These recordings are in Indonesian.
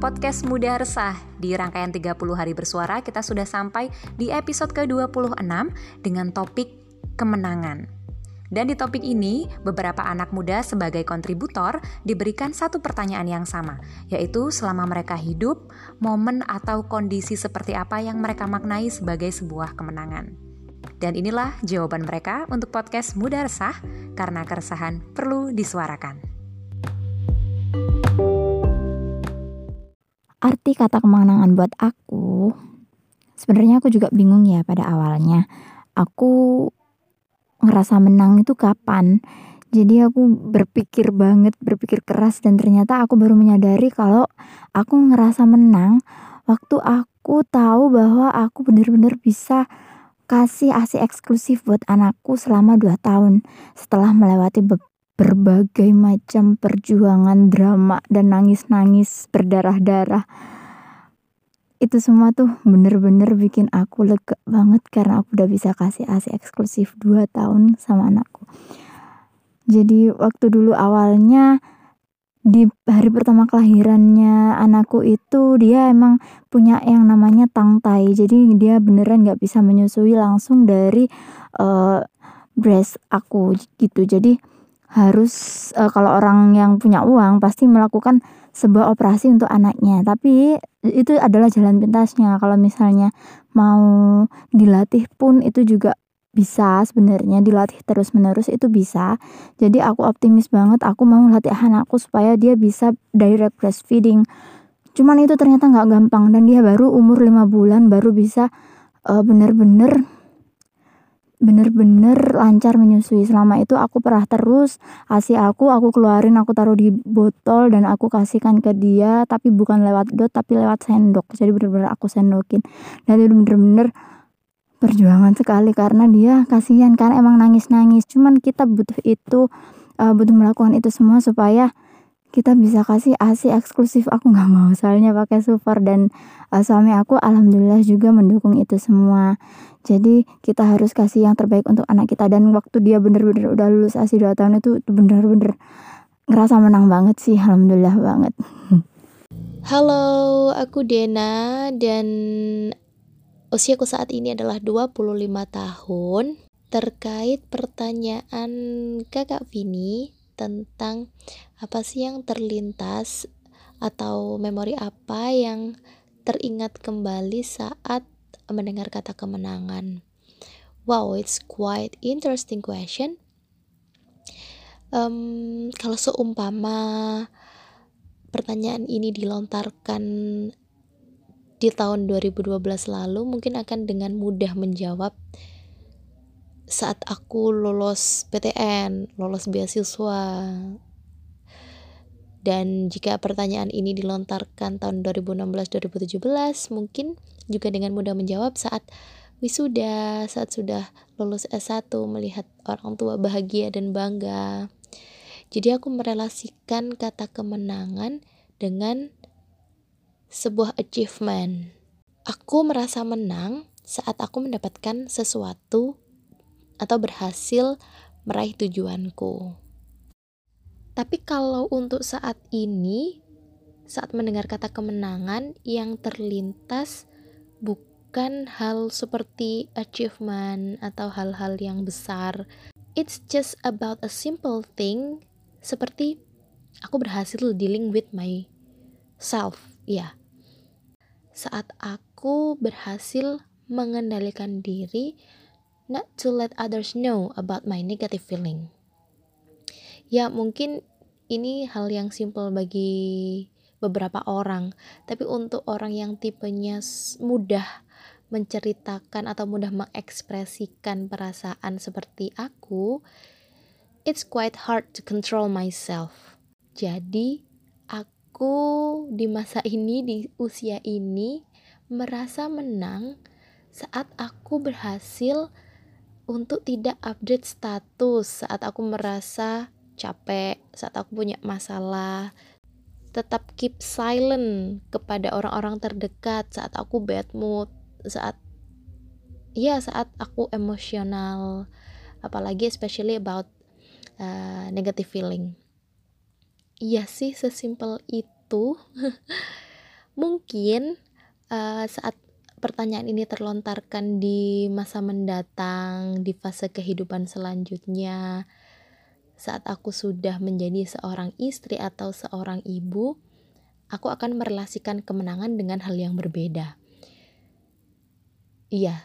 podcast Muda Resah. Di rangkaian 30 hari bersuara, kita sudah sampai di episode ke-26 dengan topik kemenangan. Dan di topik ini, beberapa anak muda sebagai kontributor diberikan satu pertanyaan yang sama, yaitu selama mereka hidup, momen atau kondisi seperti apa yang mereka maknai sebagai sebuah kemenangan. Dan inilah jawaban mereka untuk podcast Muda Resah, karena keresahan perlu disuarakan. Arti kata kemenangan buat aku sebenarnya aku juga bingung ya pada awalnya. Aku ngerasa menang itu kapan? Jadi aku berpikir banget berpikir keras dan ternyata aku baru menyadari kalau aku ngerasa menang waktu aku tahu bahwa aku benar-benar bisa kasih asi eksklusif buat anakku selama 2 tahun setelah melewati berbagai macam perjuangan drama dan nangis-nangis berdarah-darah. Itu semua tuh bener-bener bikin aku lega banget karena aku udah bisa kasih asi eksklusif 2 tahun sama anakku. Jadi waktu dulu awalnya di hari pertama kelahirannya anakku itu dia emang punya yang namanya tangtai jadi dia beneran gak bisa menyusui langsung dari uh, breast aku gitu. Jadi harus uh, kalau orang yang punya uang pasti melakukan sebuah operasi untuk anaknya. Tapi itu adalah jalan pintasnya. Kalau misalnya mau dilatih pun itu juga bisa sebenarnya. Dilatih terus menerus itu bisa. Jadi aku optimis banget aku mau latih anakku supaya dia bisa direct breastfeeding. Cuman itu ternyata nggak gampang dan dia baru umur 5 bulan baru bisa uh, bener-bener bener-bener lancar menyusui. Selama itu aku perah terus asi aku aku keluarin aku taruh di botol dan aku kasihkan ke dia tapi bukan lewat dot tapi lewat sendok. Jadi bener-bener aku sendokin. Dan itu bener-bener perjuangan sekali karena dia kasihan kan emang nangis-nangis. Cuman kita butuh itu uh, butuh melakukan itu semua supaya kita bisa kasih asi eksklusif. Aku nggak mau soalnya pakai super dan uh, suami aku alhamdulillah juga mendukung itu semua. Jadi kita harus kasih yang terbaik untuk anak kita. Dan waktu dia bener-bener udah lulus asi 2 tahun itu bener-bener ngerasa menang banget sih. Alhamdulillah banget. Halo, aku Dena dan usiaku saat ini adalah 25 tahun. Terkait pertanyaan kakak Vini tentang apa sih yang terlintas atau memori apa yang teringat kembali saat mendengar kata kemenangan. Wow, it's quite interesting question. Um, kalau seumpama pertanyaan ini dilontarkan di tahun 2012 lalu, mungkin akan dengan mudah menjawab saat aku lolos PTN, lolos beasiswa. Dan jika pertanyaan ini dilontarkan tahun 2016-2017, mungkin juga dengan mudah menjawab saat wisuda, saat sudah lulus S1, melihat orang tua bahagia dan bangga. Jadi aku merelasikan kata kemenangan dengan sebuah achievement. Aku merasa menang saat aku mendapatkan sesuatu atau berhasil meraih tujuanku. Tapi kalau untuk saat ini, saat mendengar kata kemenangan yang terlintas bukan hal seperti achievement atau hal-hal yang besar. It's just about a simple thing seperti aku berhasil dealing with my self, ya. Saat aku berhasil mengendalikan diri not to let others know about my negative feeling. Ya, mungkin ini hal yang simple bagi beberapa orang, tapi untuk orang yang tipenya mudah menceritakan atau mudah mengekspresikan perasaan seperti aku, it's quite hard to control myself. Jadi, aku di masa ini, di usia ini, merasa menang saat aku berhasil untuk tidak update status saat aku merasa capek, saat aku punya masalah. Tetap keep silent kepada orang-orang terdekat saat aku bad mood, saat ya saat aku emosional, apalagi especially about uh, negative feeling. Iya sih sesimpel itu. mungkin uh, saat pertanyaan ini terlontarkan di masa mendatang, di fase kehidupan selanjutnya, saat aku sudah menjadi seorang istri atau seorang ibu, aku akan merelasikan kemenangan dengan hal yang berbeda. Iya,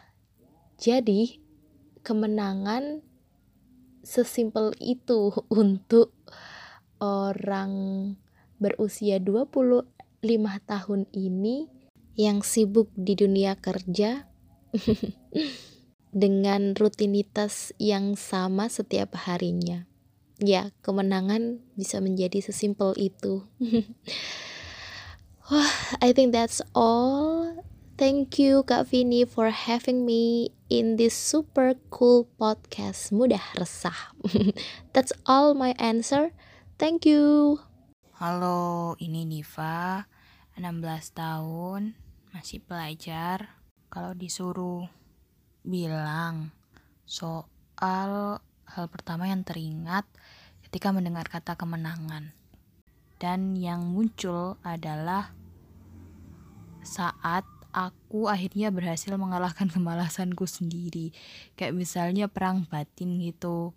jadi kemenangan sesimpel itu untuk orang berusia 25 tahun ini yang sibuk di dunia kerja dengan rutinitas yang sama setiap harinya. Ya kemenangan bisa menjadi sesimpel itu. Wah I think that's all. Thank you Kak Vini for having me in this super cool podcast. Mudah resah. That's all my answer. Thank you. Halo ini Niva 16 tahun masih belajar kalau disuruh bilang soal hal pertama yang teringat ketika mendengar kata kemenangan. Dan yang muncul adalah saat aku akhirnya berhasil mengalahkan kemalasanku sendiri. Kayak misalnya perang batin gitu.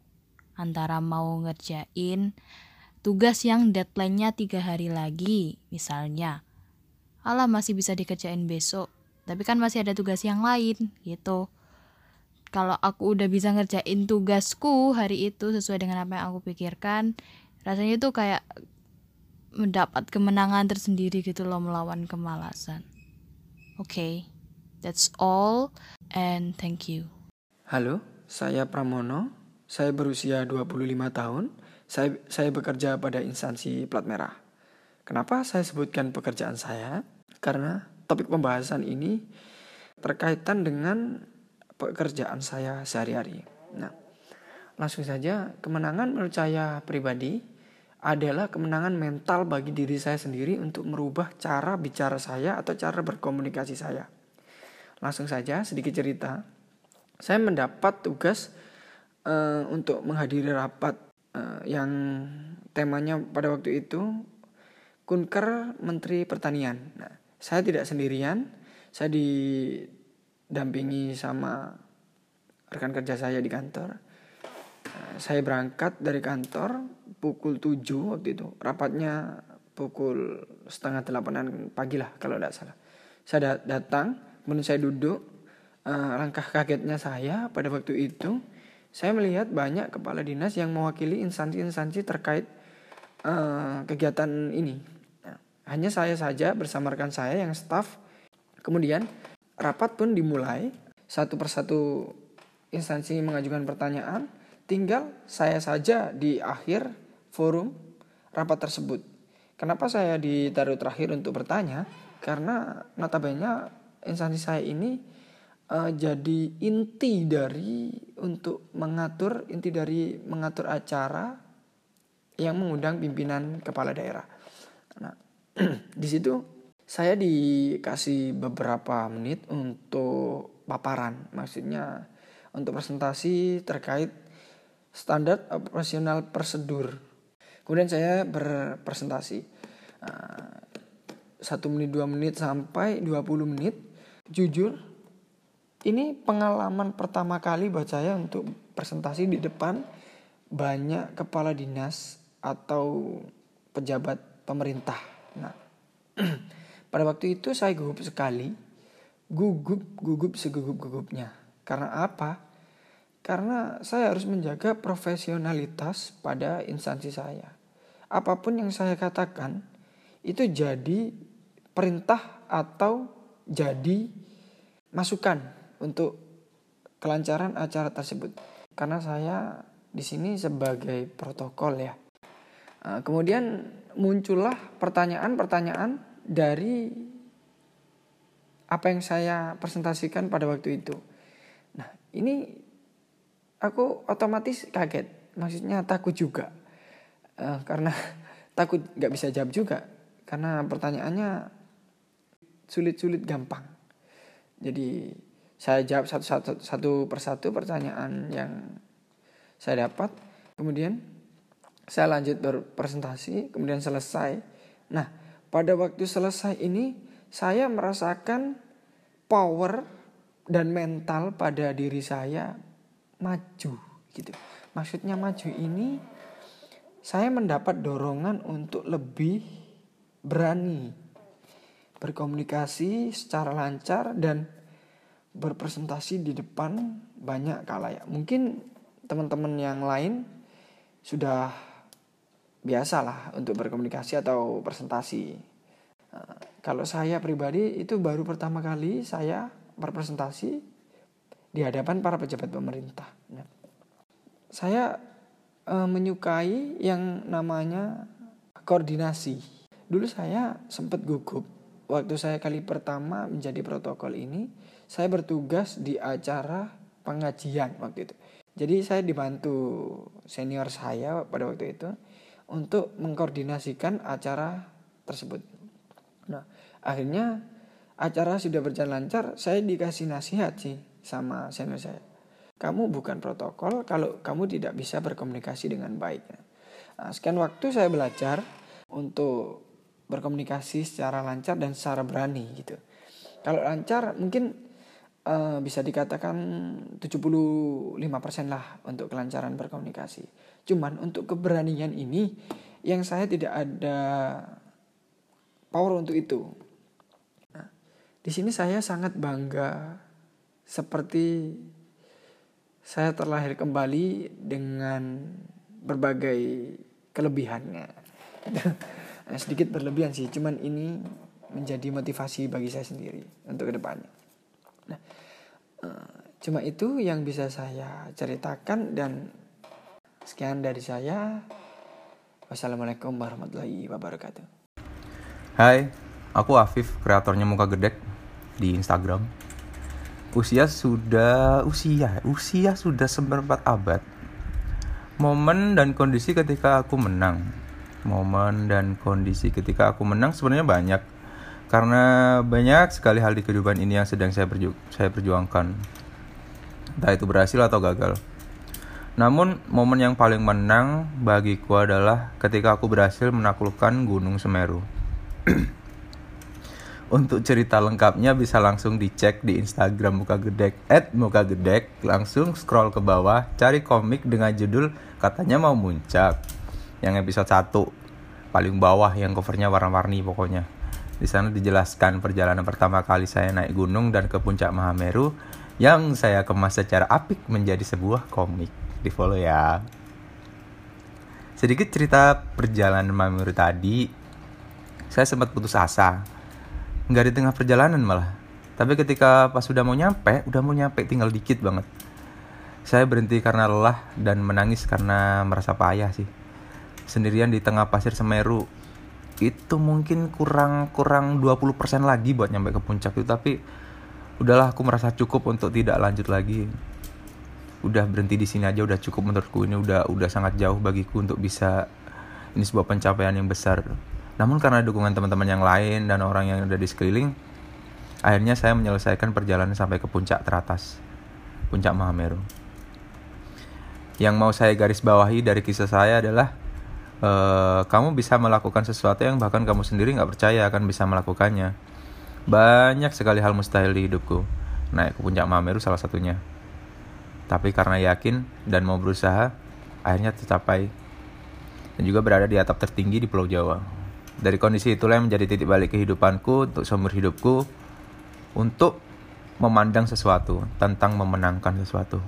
Antara mau ngerjain tugas yang deadline-nya tiga hari lagi, misalnya. Alah masih bisa dikerjain besok, tapi kan masih ada tugas yang lain gitu. Kalau aku udah bisa ngerjain tugasku hari itu sesuai dengan apa yang aku pikirkan rasanya itu kayak mendapat kemenangan tersendiri gitu loh melawan kemalasan. Oke okay, that's all and thank you. Halo saya Pramono. Saya berusia 25 tahun. Saya saya bekerja pada instansi plat merah kenapa saya sebutkan pekerjaan saya karena topik pembahasan ini terkaitan dengan pekerjaan saya sehari-hari. Nah, langsung saja kemenangan menurut saya pribadi adalah kemenangan mental bagi diri saya sendiri untuk merubah cara bicara saya atau cara berkomunikasi saya. Langsung saja sedikit cerita. Saya mendapat tugas uh, untuk menghadiri rapat uh, yang temanya pada waktu itu Kunker Menteri Pertanian. Nah, saya tidak sendirian, saya di dampingi sama rekan kerja saya di kantor. Eh, saya berangkat dari kantor pukul 7 waktu itu. Rapatnya pukul setengah delapanan pagi lah kalau tidak salah. Saya datang, kemudian saya duduk. Uh, langkah kagetnya saya pada waktu itu, saya melihat banyak kepala dinas yang mewakili instansi-instansi terkait uh, kegiatan ini. Hanya saya saja bersama rekan saya yang staff. Kemudian rapat pun dimulai satu persatu instansi mengajukan pertanyaan tinggal saya saja di akhir forum rapat tersebut kenapa saya ditaruh terakhir untuk bertanya karena notabene instansi saya ini uh, jadi inti dari untuk mengatur inti dari mengatur acara yang mengundang pimpinan kepala daerah. Nah, di situ saya dikasih beberapa menit untuk paparan, maksudnya untuk presentasi terkait standar operasional prosedur. Kemudian saya berpresentasi eh, satu menit dua menit sampai 20 menit. Jujur, ini pengalaman pertama kali buat saya untuk presentasi di depan banyak kepala dinas atau pejabat pemerintah. Nah, Pada waktu itu saya gugup sekali, gugup, gugup segugup-gugupnya. Karena apa? Karena saya harus menjaga profesionalitas pada instansi saya. Apa pun yang saya katakan itu jadi perintah atau jadi masukan untuk kelancaran acara tersebut. Karena saya di sini sebagai protokol ya. Nah, kemudian muncullah pertanyaan-pertanyaan dari apa yang saya presentasikan pada waktu itu. Nah, ini aku otomatis kaget, maksudnya takut juga, uh, karena takut nggak bisa jawab juga, karena pertanyaannya sulit-sulit gampang. Jadi saya jawab satu, satu, satu persatu pertanyaan yang saya dapat, kemudian saya lanjut berpresentasi, kemudian selesai. Nah, pada waktu selesai ini saya merasakan power dan mental pada diri saya maju gitu. Maksudnya maju ini saya mendapat dorongan untuk lebih berani berkomunikasi secara lancar dan berpresentasi di depan banyak kalayak. Mungkin teman-teman yang lain sudah biasalah untuk berkomunikasi atau presentasi. Nah, kalau saya pribadi itu baru pertama kali saya berpresentasi di hadapan para pejabat pemerintah. Nah, saya e, menyukai yang namanya koordinasi. Dulu saya sempat gugup waktu saya kali pertama menjadi protokol ini, saya bertugas di acara pengajian waktu itu. Jadi saya dibantu senior saya pada waktu itu untuk mengkoordinasikan acara tersebut. Nah, akhirnya acara sudah berjalan lancar, saya dikasih nasihat sih sama senior saya. Kamu bukan protokol kalau kamu tidak bisa berkomunikasi dengan baik. Nah, sekian waktu saya belajar untuk berkomunikasi secara lancar dan secara berani gitu. Kalau lancar mungkin uh, bisa dikatakan 75% lah untuk kelancaran berkomunikasi. Cuman untuk keberanian ini yang saya tidak ada power untuk itu. Nah, di sini saya sangat bangga seperti saya terlahir kembali dengan berbagai kelebihannya. Nah, sedikit berlebihan sih cuman ini menjadi motivasi bagi saya sendiri untuk ke depannya nah uh, cuma itu yang bisa saya ceritakan dan sekian dari saya. Wassalamualaikum warahmatullahi wabarakatuh. Hai aku Afif kreatornya muka gedek di Instagram. Usia sudah usia usia sudah seperempat abad. Momen dan kondisi ketika aku menang. Momen dan kondisi ketika aku menang sebenarnya banyak. Karena banyak sekali hal di kehidupan ini yang sedang saya, perju saya perjuangkan. Entah itu berhasil atau gagal namun momen yang paling menang bagiku adalah ketika aku berhasil menaklukkan Gunung Semeru. Untuk cerita lengkapnya bisa langsung dicek di Instagram Muka Gedek at Muka Gedek Langsung scroll ke bawah cari komik dengan judul katanya mau muncak yang episode 1 paling bawah yang covernya warna-warni pokoknya. Di sana dijelaskan perjalanan pertama kali saya naik gunung dan ke puncak Mahameru yang saya kemas secara apik menjadi sebuah komik di follow ya. Sedikit cerita perjalanan Mahameru tadi. Saya sempat putus asa. Nggak di tengah perjalanan malah. Tapi ketika pas sudah mau nyampe udah mau nyampe tinggal dikit banget. Saya berhenti karena lelah dan menangis karena merasa payah sih. Sendirian di tengah pasir Semeru. Itu mungkin kurang kurang 20% lagi buat nyampe ke puncak itu. Tapi udahlah aku merasa cukup untuk tidak lanjut lagi udah berhenti di sini aja udah cukup menurutku ini udah udah sangat jauh bagiku untuk bisa ini sebuah pencapaian yang besar namun karena dukungan teman-teman yang lain dan orang yang ada di sekeliling akhirnya saya menyelesaikan perjalanan sampai ke puncak teratas puncak Mahameru yang mau saya garis bawahi dari kisah saya adalah uh, kamu bisa melakukan sesuatu yang bahkan kamu sendiri nggak percaya akan bisa melakukannya. Banyak sekali hal mustahil di hidupku. Naik ke puncak Mameru salah satunya. Tapi karena yakin dan mau berusaha, akhirnya tercapai. Dan juga berada di atap tertinggi di Pulau Jawa. Dari kondisi itulah yang menjadi titik balik kehidupanku untuk seumur hidupku untuk memandang sesuatu tentang memenangkan sesuatu.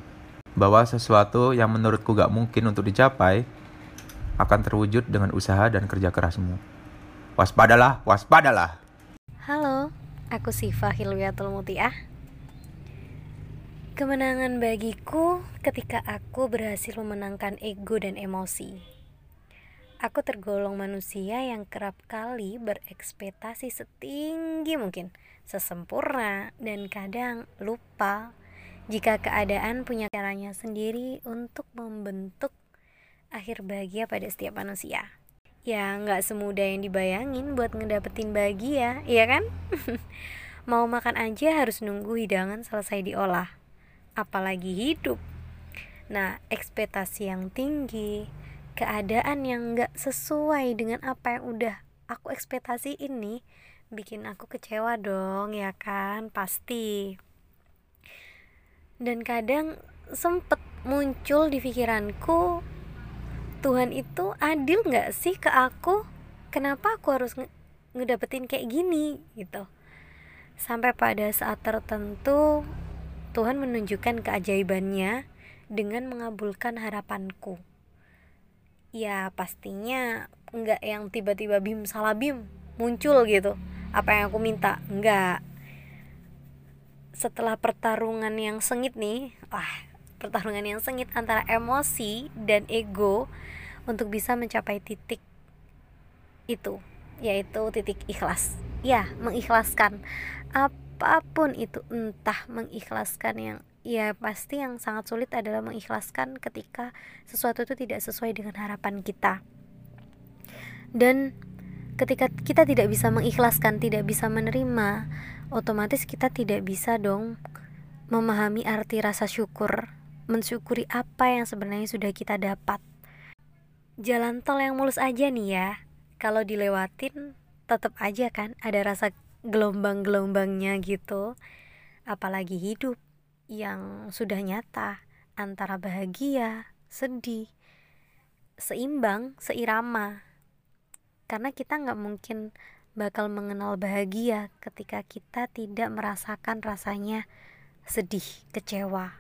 Bahwa sesuatu yang menurutku gak mungkin untuk dicapai, akan terwujud dengan usaha dan kerja kerasmu. Waspadalah, waspadalah. Halo, aku Siva Hilwiatul Mutiah. Kemenangan bagiku ketika aku berhasil memenangkan ego dan emosi. Aku tergolong manusia yang kerap kali berekspektasi setinggi mungkin, sesempurna, dan kadang lupa jika keadaan punya caranya sendiri untuk membentuk akhir bahagia pada setiap manusia. Ya nggak semudah yang dibayangin buat ngedapetin bahagia, iya kan? Mau makan aja harus nunggu hidangan selesai diolah, apalagi hidup. Nah, ekspektasi yang tinggi, keadaan yang nggak sesuai dengan apa yang udah aku ekspektasi ini bikin aku kecewa dong ya kan? Pasti. Dan kadang sempet muncul di pikiranku Tuhan itu adil nggak sih ke aku? Kenapa aku harus nge ngedapetin kayak gini gitu. Sampai pada saat tertentu Tuhan menunjukkan keajaibannya dengan mengabulkan harapanku. Ya pastinya nggak yang tiba-tiba bim salah bim muncul gitu. Apa yang aku minta? Enggak setelah pertarungan yang sengit nih wah pertarungan yang sengit antara emosi dan ego untuk bisa mencapai titik itu yaitu titik ikhlas. Ya mengikhlaskan apa pun itu entah mengikhlaskan yang ya pasti yang sangat sulit adalah mengikhlaskan ketika sesuatu itu tidak sesuai dengan harapan kita dan ketika kita tidak bisa mengikhlaskan, tidak bisa menerima, otomatis kita tidak bisa dong memahami arti rasa syukur, mensyukuri apa yang sebenarnya sudah kita dapat. Jalan tol yang mulus aja nih ya, kalau dilewatin tetap aja kan ada rasa gelombang-gelombangnya gitu. Apalagi hidup yang sudah nyata antara bahagia, sedih, seimbang, seirama karena kita nggak mungkin bakal mengenal bahagia ketika kita tidak merasakan rasanya sedih, kecewa.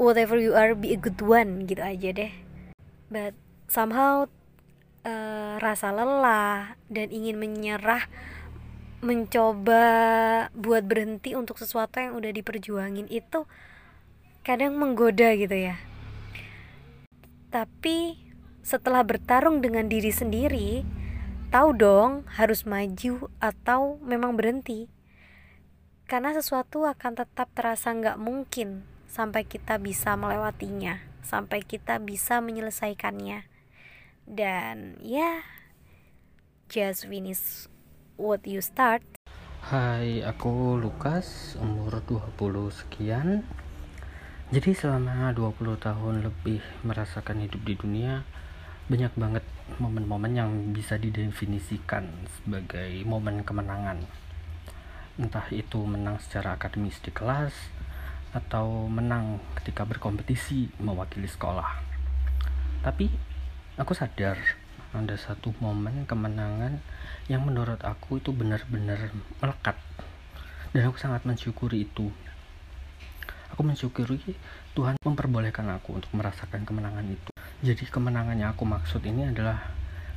Whatever you are, be a good one gitu aja deh. But somehow uh, rasa lelah dan ingin menyerah mencoba buat berhenti untuk sesuatu yang udah diperjuangin itu kadang menggoda gitu ya. Tapi setelah bertarung dengan diri sendiri, tahu dong harus maju atau memang berhenti karena sesuatu akan tetap terasa nggak mungkin sampai kita bisa melewatinya sampai kita bisa menyelesaikannya dan ya just finish what you start. Hai aku Lukas umur 20 sekian. Jadi selama 20 tahun lebih merasakan hidup di dunia banyak banget momen-momen yang bisa didefinisikan sebagai momen kemenangan. Entah itu menang secara akademis di kelas atau menang ketika berkompetisi mewakili sekolah. Tapi aku sadar ada satu momen kemenangan yang menurut aku itu benar-benar melekat dan aku sangat mensyukuri itu aku mensyukuri Tuhan memperbolehkan aku untuk merasakan kemenangan itu jadi kemenangan yang aku maksud ini adalah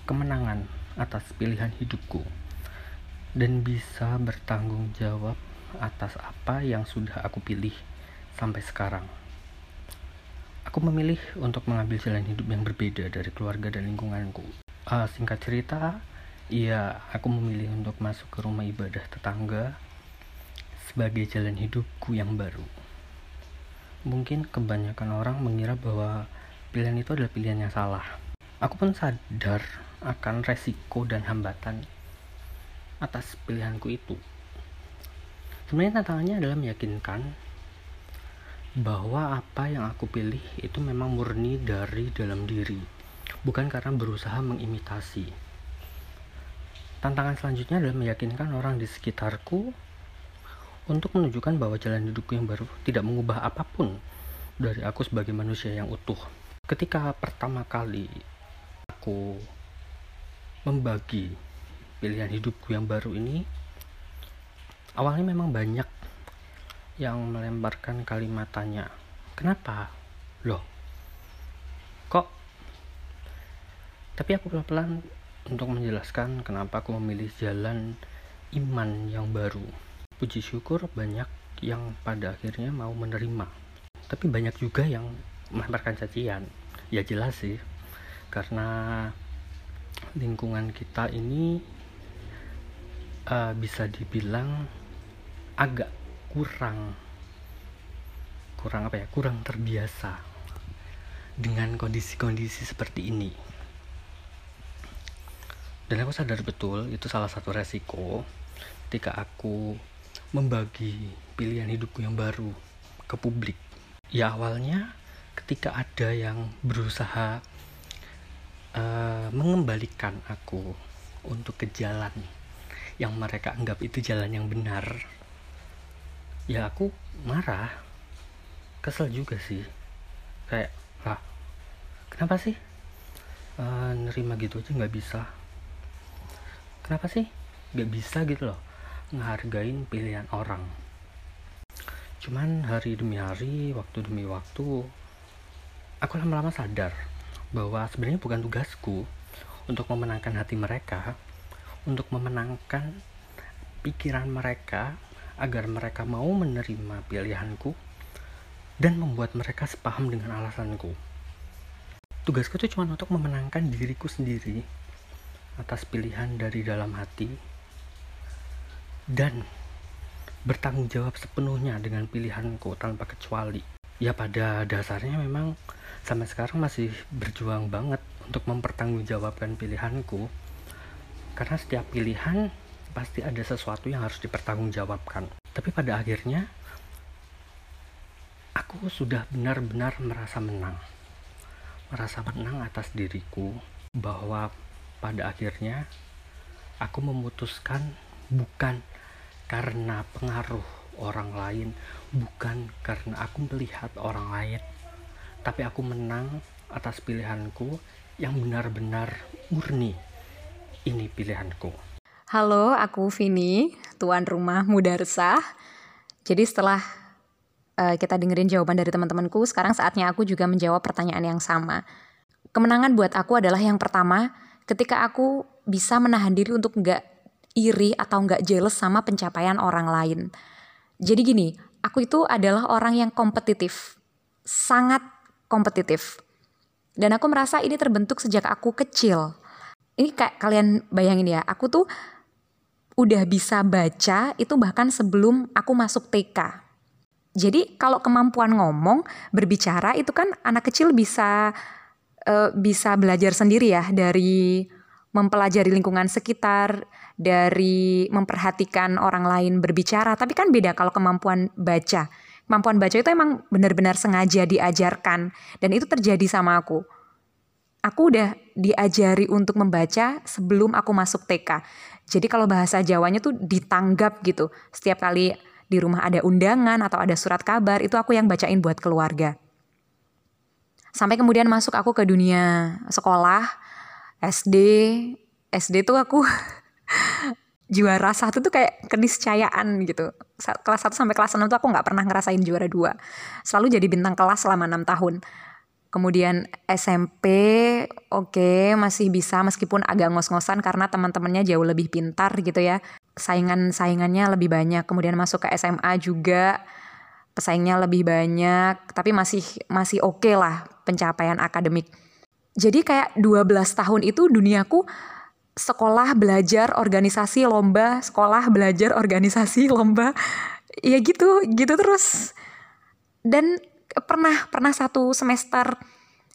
kemenangan atas pilihan hidupku dan bisa bertanggung jawab atas apa yang sudah aku pilih sampai sekarang. Aku memilih untuk mengambil jalan hidup yang berbeda dari keluarga dan lingkunganku. Uh, singkat cerita, iya, aku memilih untuk masuk ke rumah ibadah tetangga sebagai jalan hidupku yang baru. Mungkin kebanyakan orang mengira bahwa pilihan itu adalah pilihan yang salah. Aku pun sadar akan resiko dan hambatan atas pilihanku itu. Sebenarnya tantangannya adalah meyakinkan bahwa apa yang aku pilih itu memang murni dari dalam diri, bukan karena berusaha mengimitasi. Tantangan selanjutnya adalah meyakinkan orang di sekitarku untuk menunjukkan bahwa jalan hidupku yang baru tidak mengubah apa pun dari aku sebagai manusia yang utuh. Ketika pertama kali aku membagi pilihan hidupku yang baru ini awalnya memang banyak yang melemparkan kalimat tanya kenapa? Loh kok? Tapi aku pelan-pelan untuk menjelaskan kenapa aku memilih jalan iman yang baru. Puji syukur banyak yang pada akhirnya mau menerima tapi banyak juga yang melemparkan cacian. Ya jelas sih karena lingkungan kita ini uh, bisa dibilang agak kurang kurang apa ya kurang terbiasa dengan kondisi-kondisi seperti ini dan aku sadar betul itu salah satu resiko ketika aku membagi pilihan hidupku yang baru ke publik. Ya awalnya ketika ada yang berusaha uh, mengembalikan aku untuk ke jalan yang mereka anggap itu jalan yang benar ya aku marah. Kesel juga sih. Kayak lah kenapa sih uh, nerima gitu aja nggak bisa kenapa sih? Nggak bisa gitu loh ngehargain pilihan orang. Cuman hari demi hari waktu demi waktu aku lama-lama sadar bahwa sebenarnya bukan tugasku untuk memenangkan hati mereka untuk memenangkan pikiran mereka agar mereka mau menerima pilihanku dan membuat mereka sepaham dengan alasanku. Tugasku itu cuma untuk memenangkan diriku sendiri atas pilihan dari dalam hati dan bertanggung jawab sepenuhnya dengan pilihanku tanpa kecuali. Ya pada dasarnya memang sampai sekarang masih berjuang banget untuk mempertanggungjawabkan pilihanku karena setiap pilihan pasti ada sesuatu yang harus dipertanggungjawabkan. Tapi pada akhirnya aku sudah benar-benar merasa menang. Merasa menang atas diriku bahwa pada akhirnya aku memutuskan bukan karena pengaruh orang lain, bukan karena aku melihat orang lain, tapi aku menang atas pilihanku yang benar-benar murni ini pilihanku. Halo, aku Vini, tuan rumah muda. Jadi setelah uh, kita dengerin jawaban dari teman-temanku, sekarang saatnya aku juga menjawab pertanyaan yang sama. Kemenangan buat aku adalah yang pertama, ketika aku bisa menahan diri untuk nggak iri atau nggak jealous sama pencapaian orang lain. Jadi gini, aku itu adalah orang yang kompetitif, sangat kompetitif. Dan aku merasa ini terbentuk sejak aku kecil ini kayak kalian bayangin ya, aku tuh udah bisa baca itu bahkan sebelum aku masuk TK. Jadi kalau kemampuan ngomong, berbicara itu kan anak kecil bisa uh, bisa belajar sendiri ya dari mempelajari lingkungan sekitar, dari memperhatikan orang lain berbicara. Tapi kan beda kalau kemampuan baca. Kemampuan baca itu emang benar-benar sengaja diajarkan dan itu terjadi sama aku aku udah diajari untuk membaca sebelum aku masuk TK. Jadi kalau bahasa Jawanya tuh ditanggap gitu. Setiap kali di rumah ada undangan atau ada surat kabar, itu aku yang bacain buat keluarga. Sampai kemudian masuk aku ke dunia sekolah, SD. SD tuh aku juara satu tuh kayak keniscayaan gitu. Kelas 1 sampai kelas 6 tuh aku nggak pernah ngerasain juara dua. Selalu jadi bintang kelas selama enam tahun. Kemudian SMP, oke okay, masih bisa meskipun agak ngos-ngosan karena teman-temannya jauh lebih pintar gitu ya. Saingan-saingannya lebih banyak. Kemudian masuk ke SMA juga pesaingnya lebih banyak, tapi masih masih oke okay lah pencapaian akademik. Jadi kayak 12 tahun itu duniaku sekolah belajar organisasi lomba, sekolah belajar organisasi lomba. Ya gitu, gitu terus. Dan pernah pernah satu semester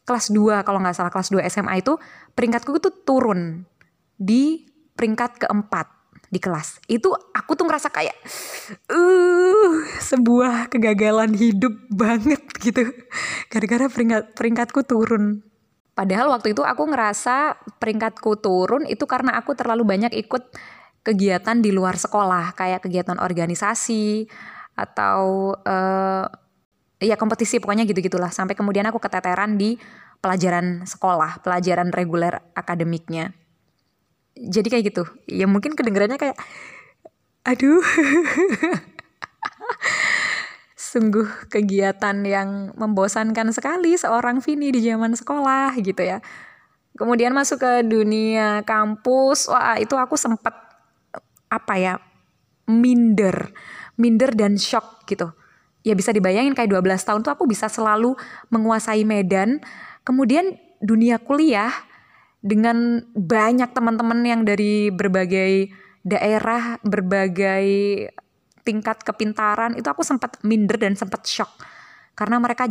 kelas 2 kalau nggak salah kelas 2 SMA itu peringkatku itu turun di peringkat keempat di kelas. Itu aku tuh ngerasa kayak uh sebuah kegagalan hidup banget gitu. Gara-gara peringkat peringkatku turun. Padahal waktu itu aku ngerasa peringkatku turun itu karena aku terlalu banyak ikut kegiatan di luar sekolah kayak kegiatan organisasi atau uh, ya kompetisi pokoknya gitu-gitulah sampai kemudian aku keteteran di pelajaran sekolah, pelajaran reguler akademiknya. Jadi kayak gitu. Ya mungkin kedengarannya kayak aduh. Sungguh kegiatan yang membosankan sekali seorang Vini di zaman sekolah gitu ya. Kemudian masuk ke dunia kampus, wah itu aku sempat apa ya minder, minder dan shock gitu ya bisa dibayangin kayak 12 tahun tuh aku bisa selalu menguasai medan. Kemudian dunia kuliah dengan banyak teman-teman yang dari berbagai daerah, berbagai tingkat kepintaran itu aku sempat minder dan sempat shock karena mereka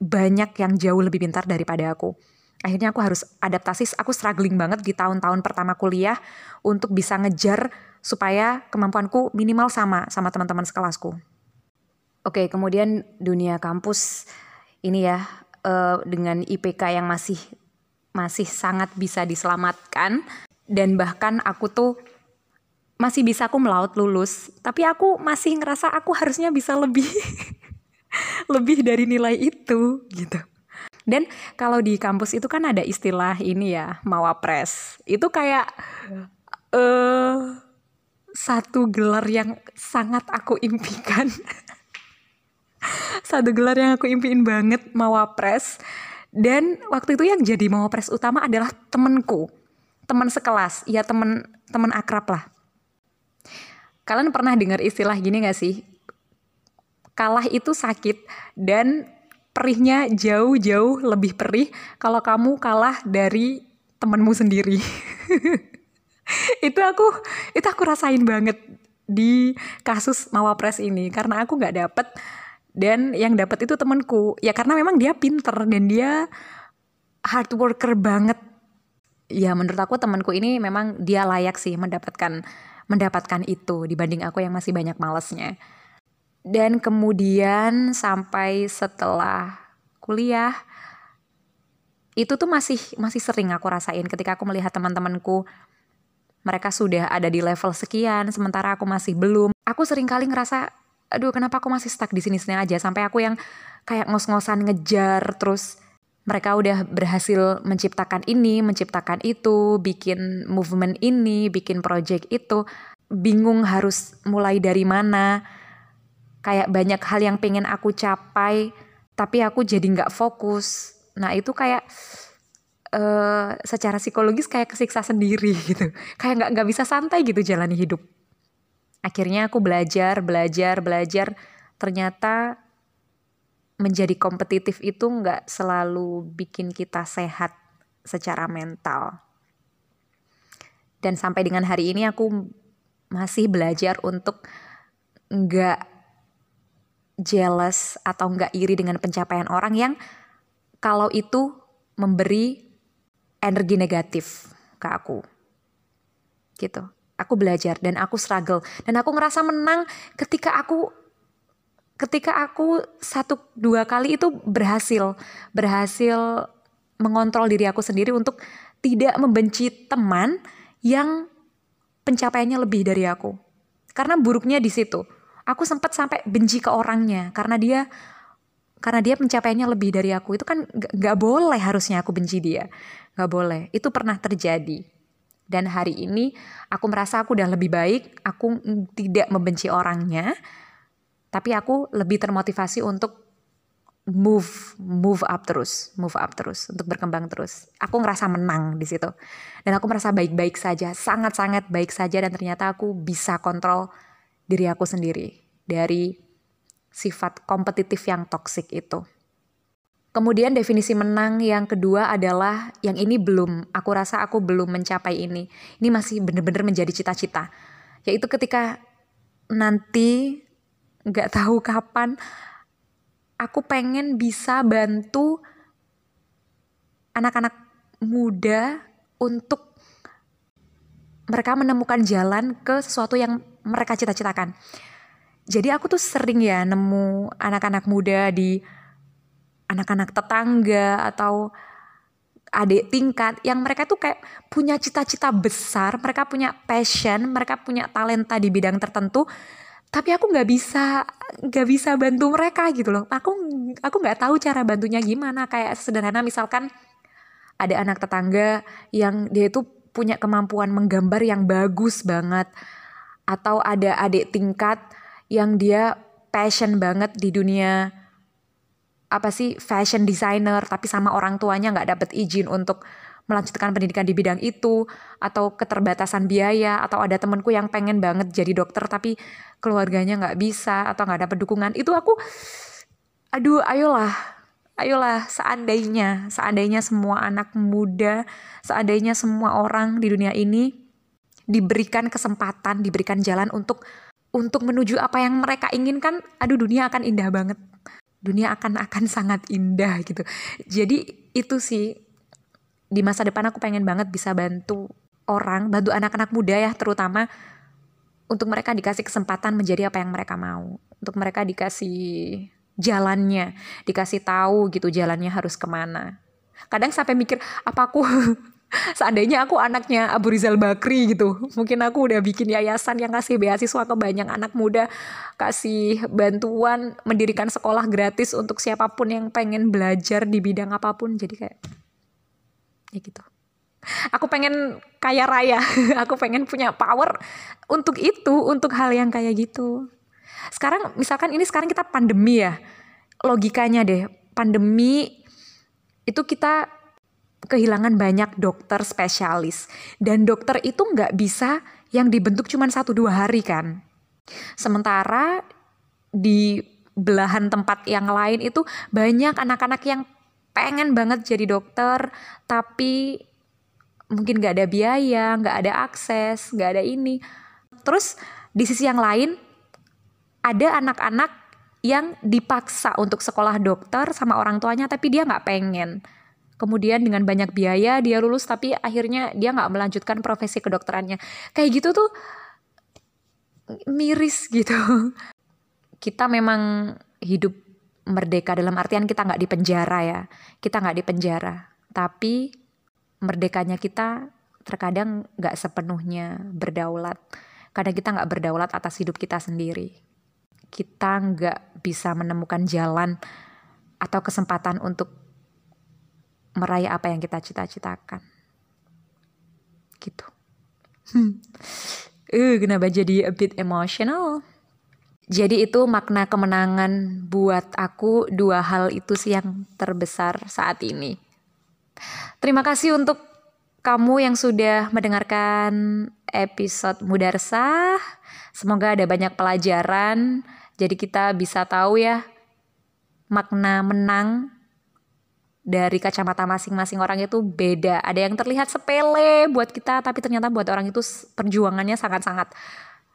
banyak yang jauh lebih pintar daripada aku. Akhirnya aku harus adaptasi, aku struggling banget di tahun-tahun pertama kuliah untuk bisa ngejar supaya kemampuanku minimal sama sama teman-teman sekelasku. Oke, kemudian dunia kampus ini ya uh, dengan IPK yang masih masih sangat bisa diselamatkan dan bahkan aku tuh masih bisa aku melaut lulus, tapi aku masih ngerasa aku harusnya bisa lebih lebih dari nilai itu gitu. Dan kalau di kampus itu kan ada istilah ini ya, mawapres. Itu kayak eh uh, satu gelar yang sangat aku impikan. satu gelar yang aku impiin banget mawapres. Dan waktu itu yang jadi mawapres utama adalah temenku, teman sekelas, ya temen teman akrab lah. Kalian pernah dengar istilah gini gak sih? Kalah itu sakit dan perihnya jauh-jauh lebih perih kalau kamu kalah dari temenmu sendiri. itu aku itu aku rasain banget di kasus Mawapres ini karena aku nggak dapet dan yang dapat itu temenku ya karena memang dia pinter dan dia hard worker banget. Ya menurut aku temanku ini memang dia layak sih mendapatkan mendapatkan itu dibanding aku yang masih banyak malesnya. Dan kemudian sampai setelah kuliah itu tuh masih masih sering aku rasain ketika aku melihat teman-temanku. Mereka sudah ada di level sekian sementara aku masih belum. Aku sering kali ngerasa aduh kenapa aku masih stuck di sini-sini aja? Sampai aku yang kayak ngos-ngosan ngejar terus mereka udah berhasil menciptakan ini, menciptakan itu, bikin movement ini, bikin project itu, bingung harus mulai dari mana. Kayak banyak hal yang pengen aku capai tapi aku jadi nggak fokus. Nah itu kayak uh, secara psikologis kayak kesiksa sendiri gitu. Kayak nggak nggak bisa santai gitu jalani hidup akhirnya aku belajar belajar belajar ternyata menjadi kompetitif itu nggak selalu bikin kita sehat secara mental dan sampai dengan hari ini aku masih belajar untuk nggak jealous atau nggak iri dengan pencapaian orang yang kalau itu memberi energi negatif ke aku. Gitu. Aku belajar dan aku struggle. Dan aku ngerasa menang ketika aku ketika aku satu dua kali itu berhasil berhasil mengontrol diri aku sendiri untuk tidak membenci teman yang pencapaiannya lebih dari aku. Karena buruknya di situ. Aku sempat sampai benci ke orangnya karena dia karena dia pencapaiannya lebih dari aku. Itu kan gak boleh harusnya aku benci dia. Gak boleh. Itu pernah terjadi dan hari ini aku merasa aku udah lebih baik aku tidak membenci orangnya tapi aku lebih termotivasi untuk move move up terus move up terus untuk berkembang terus aku ngerasa menang di situ dan aku merasa baik-baik saja sangat sangat baik saja dan ternyata aku bisa kontrol diri aku sendiri dari sifat kompetitif yang toksik itu. Kemudian definisi menang yang kedua adalah yang ini belum, aku rasa aku belum mencapai ini. Ini masih benar-benar menjadi cita-cita. Yaitu ketika nanti nggak tahu kapan aku pengen bisa bantu anak-anak muda untuk mereka menemukan jalan ke sesuatu yang mereka cita-citakan. Jadi aku tuh sering ya nemu anak-anak muda di anak-anak tetangga atau adik tingkat yang mereka tuh kayak punya cita-cita besar, mereka punya passion, mereka punya talenta di bidang tertentu, tapi aku nggak bisa nggak bisa bantu mereka gitu loh. Aku aku nggak tahu cara bantunya gimana. Kayak sederhana misalkan ada anak tetangga yang dia itu punya kemampuan menggambar yang bagus banget atau ada adik tingkat yang dia passion banget di dunia apa sih fashion designer tapi sama orang tuanya nggak dapet izin untuk melanjutkan pendidikan di bidang itu atau keterbatasan biaya atau ada temenku yang pengen banget jadi dokter tapi keluarganya nggak bisa atau nggak dapet dukungan itu aku aduh ayolah ayolah seandainya seandainya semua anak muda seandainya semua orang di dunia ini diberikan kesempatan, diberikan jalan untuk untuk menuju apa yang mereka inginkan, aduh dunia akan indah banget. Dunia akan akan sangat indah gitu. Jadi itu sih di masa depan aku pengen banget bisa bantu orang, bantu anak-anak muda ya terutama untuk mereka dikasih kesempatan menjadi apa yang mereka mau. Untuk mereka dikasih jalannya, dikasih tahu gitu jalannya harus ke mana. Kadang sampai mikir apa aku Seandainya aku anaknya Abu Rizal Bakri gitu, mungkin aku udah bikin yayasan yang kasih beasiswa ke banyak anak muda, kasih bantuan mendirikan sekolah gratis untuk siapa pun yang pengen belajar di bidang apa pun. Jadi kayak ya gitu. Aku pengen kaya raya, aku pengen punya power untuk itu, untuk hal yang kayak gitu. Sekarang misalkan ini sekarang kita pandemi ya, logikanya deh, pandemi itu kita kehilangan banyak dokter spesialis. Dan dokter itu nggak bisa yang dibentuk cuma satu dua hari kan. Sementara di belahan tempat yang lain itu banyak anak-anak yang pengen banget jadi dokter tapi mungkin nggak ada biaya, nggak ada akses, nggak ada ini. Terus di sisi yang lain ada anak-anak yang dipaksa untuk sekolah dokter sama orang tuanya tapi dia nggak pengen kemudian dengan banyak biaya dia lulus tapi akhirnya dia nggak melanjutkan profesi kedokterannya. Kayak gitu tuh miris gitu. Kita memang hidup merdeka dalam artian kita nggak di penjara ya. Kita nggak di penjara tapi merdekanya kita terkadang nggak sepenuhnya berdaulat. Kadang kita nggak berdaulat atas hidup kita sendiri. Kita nggak bisa menemukan jalan atau kesempatan untuk meraih apa yang kita cita-citakan. Gitu. Hmm. Uh, kenapa jadi a bit emotional? Jadi itu makna kemenangan buat aku dua hal itu sih yang terbesar saat ini. Terima kasih untuk kamu yang sudah mendengarkan episode Mudarsah. Semoga ada banyak pelajaran. Jadi kita bisa tahu ya makna menang dari kacamata masing-masing orang itu beda. Ada yang terlihat sepele buat kita, tapi ternyata buat orang itu perjuangannya sangat-sangat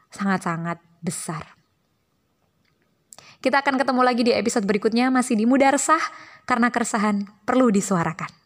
sangat-sangat besar. Kita akan ketemu lagi di episode berikutnya masih di Mudarsah karena keresahan perlu disuarakan.